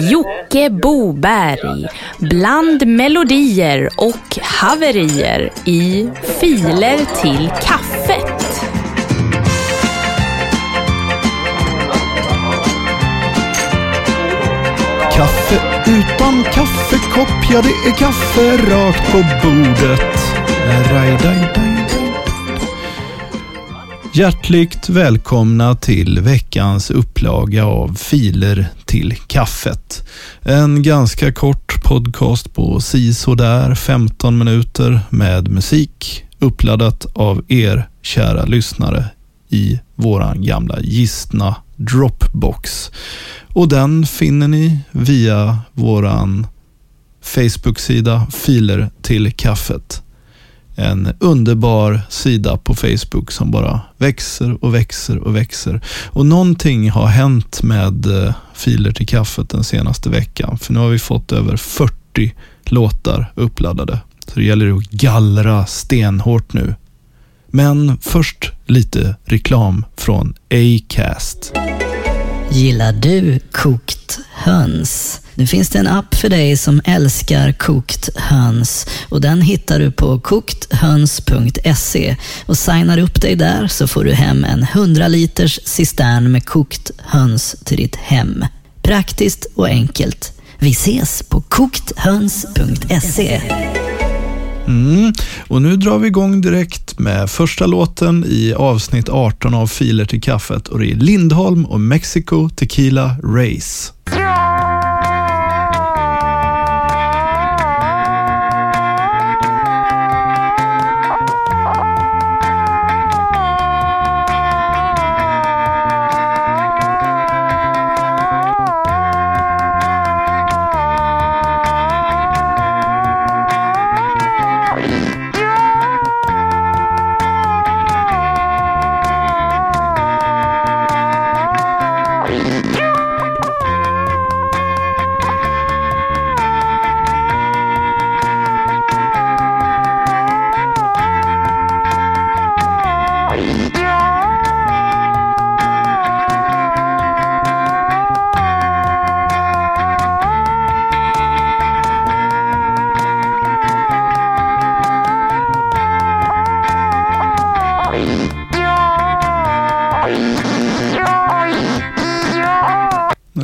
Jocke Boberg bland melodier och haverier i Filer till kaffet. Kaffe utan kaffekopp, ja det är kaffe rakt på bordet. Raj, daj, daj. Hjärtligt välkomna till veckans upplaga av Filer till kaffet. En ganska kort podcast på sisådär 15 minuter med musik uppladdat av er kära lyssnare i våran gamla gistna Dropbox. Och den finner ni via våran Facebook-sida Filer till kaffet. En underbar sida på Facebook som bara växer och växer och växer. Och någonting har hänt med eh, Filer till kaffet den senaste veckan. För nu har vi fått över 40 låtar uppladdade. Så det gäller att gallra stenhårt nu. Men först lite reklam från Acast. Gillar du kokt höns? Nu finns det en app för dig som älskar kokt höns och den hittar du på kokthöns.se och signar upp dig där så får du hem en 100 liters cistern med kokt höns till ditt hem. Praktiskt och enkelt. Vi ses på kokthöns.se. Mm. Och nu drar vi igång direkt med första låten i avsnitt 18 av Filer till kaffet och det är Lindholm och Mexico Tequila Race.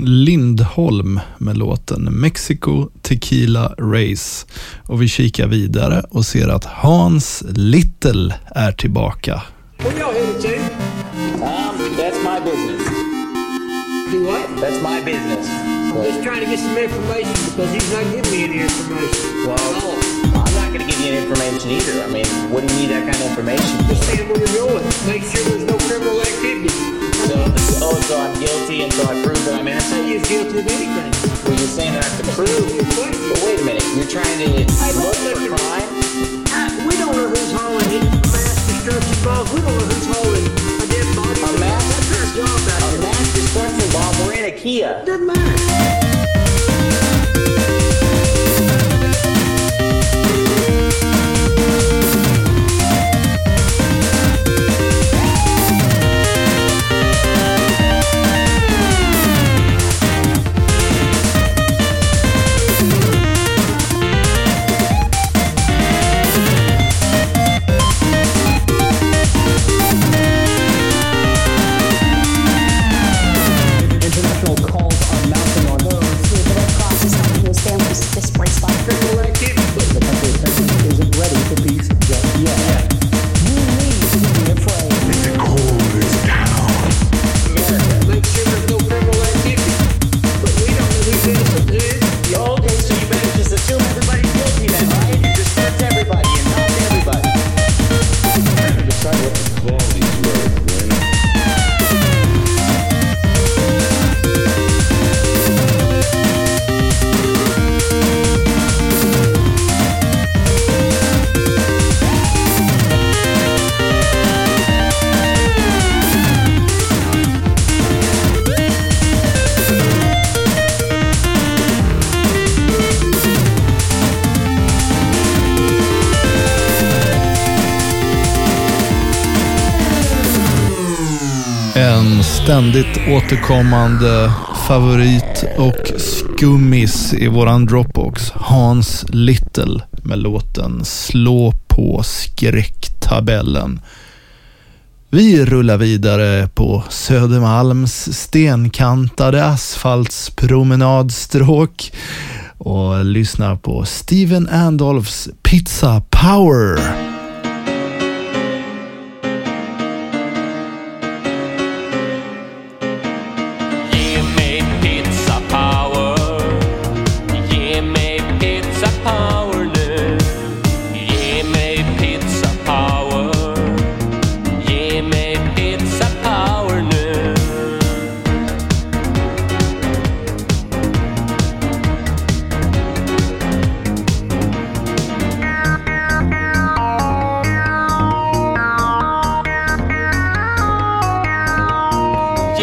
Lindholm med låten Mexico Tequila Race. Och vi kikar vidare och ser att Hans Little är tillbaka. Where y'all headed to? Um, that's my business. Do what? That's my business. Just trying to get some information because he's not giving me any information. Well, Oh, I'm not going to give you any information either. I mean, what do you need that kind of information? just saying where you're going. Make sure there's no criminal activity. So, oh, so I'm guilty until I prove that I'm innocent? you're guilty of anything. Well, you're saying I have to prove. But wait a minute, you're trying to Hey, look for look, crime? I- We don't know who's hauling it. Mass destruction bombs. We don't know who's hauling a dead body. A mass- That's our job A mass destruction bomb. We're in a Kia. Doesn't matter. En ständigt återkommande favorit och skummis i våran Dropbox. Hans Little med låten Slå på skräcktabellen. Vi rullar vidare på Södermalms stenkantade asfaltspromenadstråk och lyssnar på Steven Andolfs Pizza Power.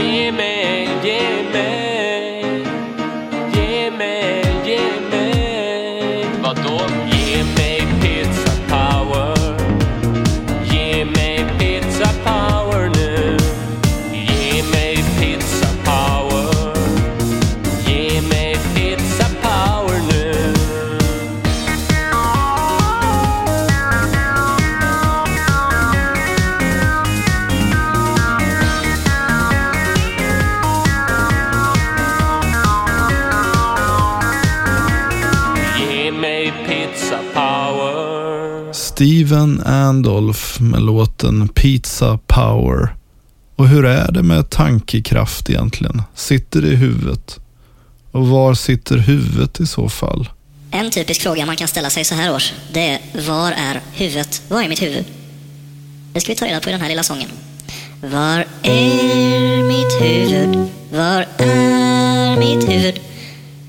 Ge mig, ge mig Steven Andolf med låten Pizza Power. Och hur är det med tankekraft egentligen? Sitter det i huvudet? Och var sitter huvudet i så fall? En typisk fråga man kan ställa sig så här års, det är var är huvudet? Var är mitt huvud? Det ska vi ta reda på i den här lilla sången. Var är mitt huvud? Var är mitt huvud?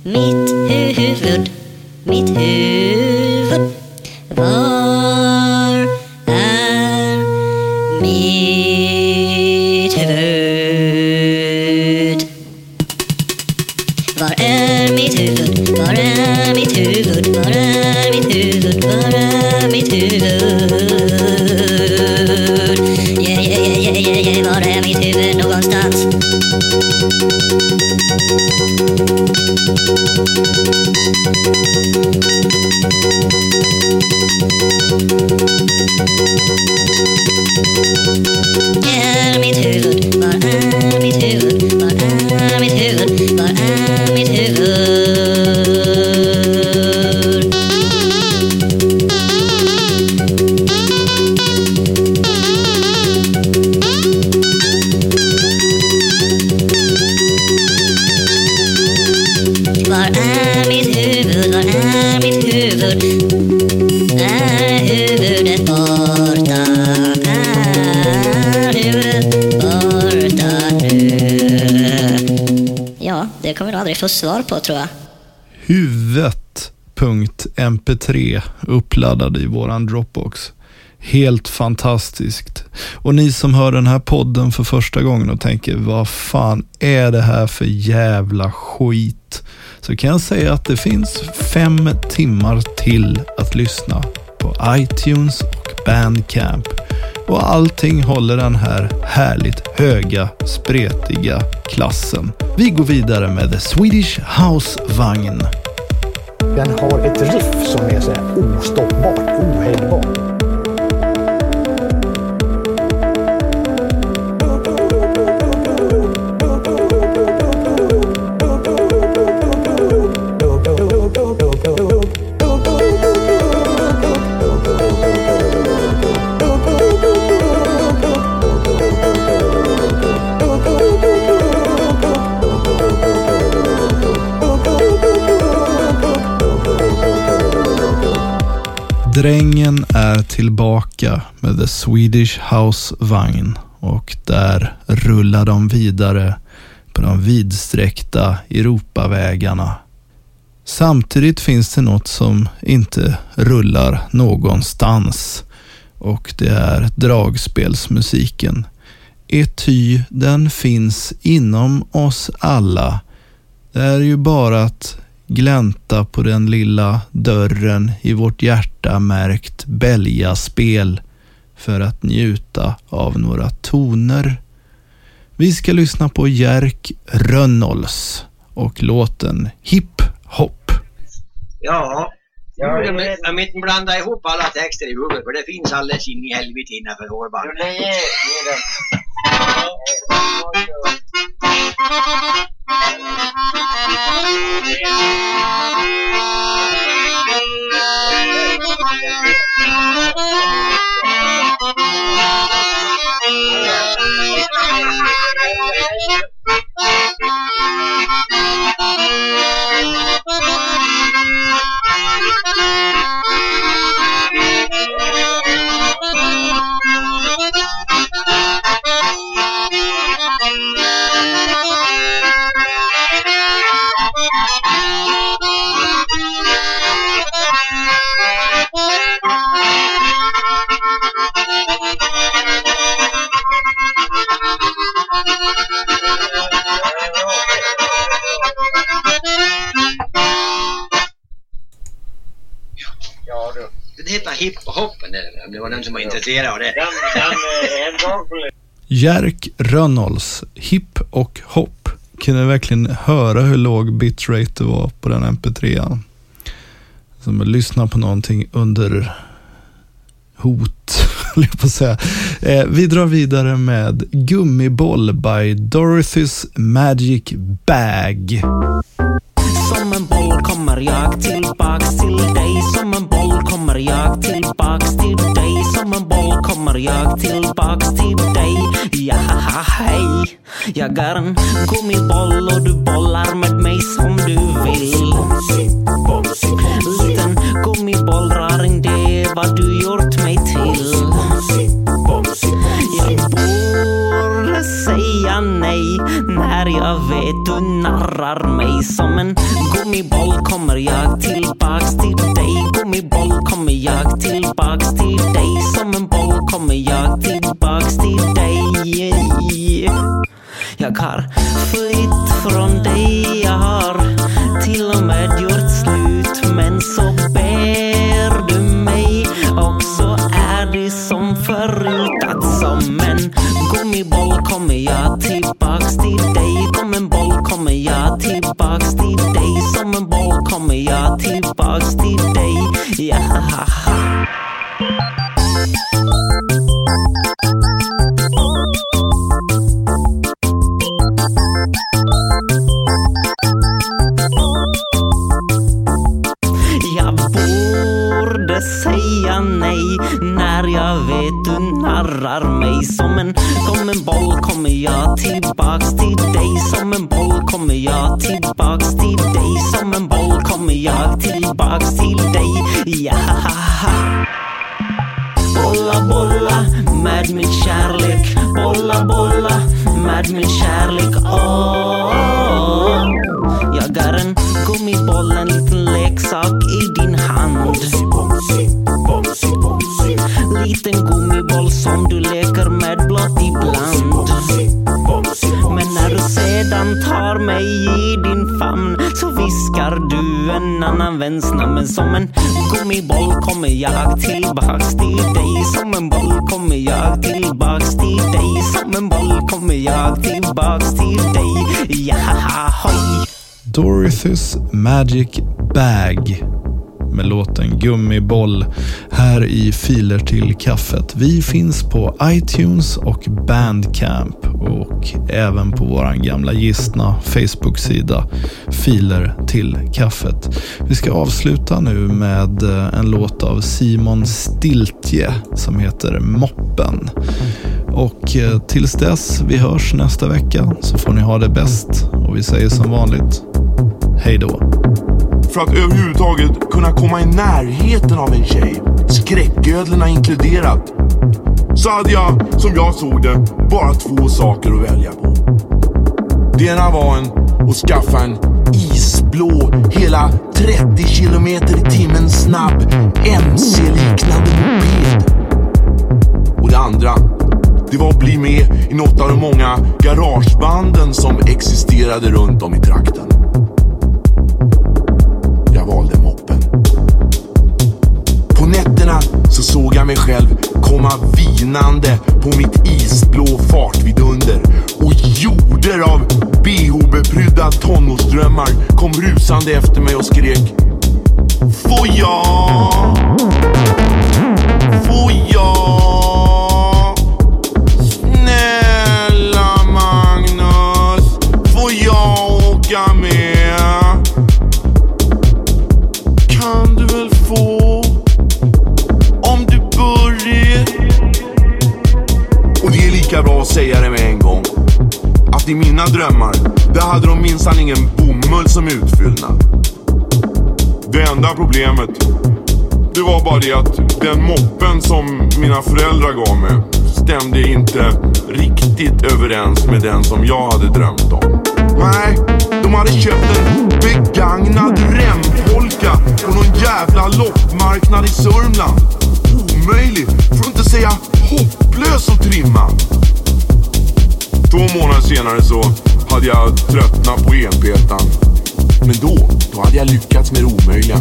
Mitt huvud, mitt huvud. Var är mitt huvud? Var är det kommer du aldrig få svar på tror jag. Huvudet.mp3 uppladdad i våran Dropbox. Helt fantastiskt. Och ni som hör den här podden för första gången och tänker vad fan är det här för jävla skit? Så kan jag säga att det finns fem timmar till att lyssna på iTunes och Bandcamp. Och allting håller den här härligt höga, spretiga klassen. Vi går vidare med The Swedish House Vagn. Den har ett riff som är så här ostoppbart, ohejdbart. Drängen är tillbaka med The Swedish House Vagn och där rullar de vidare på de vidsträckta Europavägarna. Samtidigt finns det något som inte rullar någonstans och det är dragspelsmusiken. Ety, den finns inom oss alla. Det är ju bara att glänta på den lilla dörren i vårt hjärta märkt bälgaspel för att njuta av några toner. Vi ska lyssna på Jerk Rönnols och låten Hip Hop. Ja, jag vill jag vill inte blanda ihop alla texter i huvudet för det finns alldeles in i helvete innanför hårbandet. Hiphoppen eller om det var någon som var intresserad av det. Den, den kollega. Jerk Rönnolds Hip och Hop. Kunde verkligen höra hur låg bitrate det var på den mp3. Som att lyssna på någonting under hot, höll jag på att säga. Eh, vi drar vidare med Gummiboll by Dorothy's Magic Bag. Som en boll kommer jag tillbaks jag tillbaks till dig. Ja, hej. Jag är en gummiboll och du bollar med mig som du vill. Liten gummibollraring, det är vad du gjort mig till. Jag borde säga nej när jag vet du narrar mig Som en gummiboll. Kommer jag tillbaks till dig? Gummiboll kommer jag tillbaks till dig? Kommer jag tillbaks till dig. Jag har flytt från dig, jag har till och med gjort slut. Men så ber du mig. Och så är det som förut. Att som en gummiboll kommer jag tillbaks till dig. Som en boll kommer jag tillbaks till dig. Som en boll kommer jag tillbaks till dig. Yeah. Kommer jag tillbaks till dig. Ja, Bolla, bolla med min kärlek. Bolla, bolla med min kärlek. Åh, Jag är en gummiboll, en liten leksak i din hand. Liten gummiboll som du leker med blott ibland när du sedan tar mig i din famn så viskar du en annan väns namn. Som en gummiboll kommer jag tillbaks till dig. Som en boll kommer jag tillbaks till dig. Som en boll kommer jag tillbaks till dig. Ja, hoj. Dorothy's Magic Bag med låten Gummiboll här i Filer till kaffet. Vi finns på iTunes och Bandcamp och även på vår gamla gistna Facebook-sida Filer till kaffet. Vi ska avsluta nu med eh, en låt av Simon Stiltje som heter Moppen. Och eh, tills dess vi hörs nästa vecka så får ni ha det bäst och vi säger som vanligt Hej då! För att överhuvudtaget kunna komma i närheten av en tjej, skräcködlorna inkluderat, så hade jag, som jag såg det, bara två saker att välja på. Det ena var en att skaffa en isblå, hela 30 kilometer i timmen snabb, MC-liknande moped. Och det andra, det var att bli med i något av de många garagebanden som existerade runt om i trakten. Så såg jag mig själv komma vinande på mitt isblå fartvidunder och Jorder av bh-beprydda tonårsdrömmar kom rusande efter mig och skrek Får jag? Får jag? Snälla Magnus, får jag åka med? Det problemet Det var bara det att den moppen som mina föräldrar gav mig Stämde inte riktigt överens med den som jag hade drömt om Nej, de hade köpt en begagnad rempolka på någon jävla loppmarknad i Sörmland. Omöjlig, för att inte säga hopplös att trimma. Två månader senare så hade jag tröttnat på enpetan. Men då, då hade jag lyckats med det omöjliga.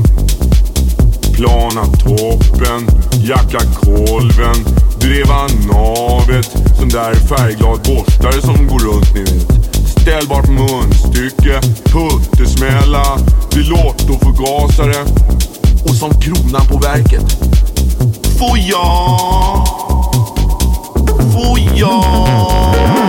Plana toppen, jacka kolven, dreva navet, sån där färgglad borstare som går runt ni vet. Ställbart munstycke, puttesmälla, Lotto-förgasare och som kronan på verket. Får jag? Får jag?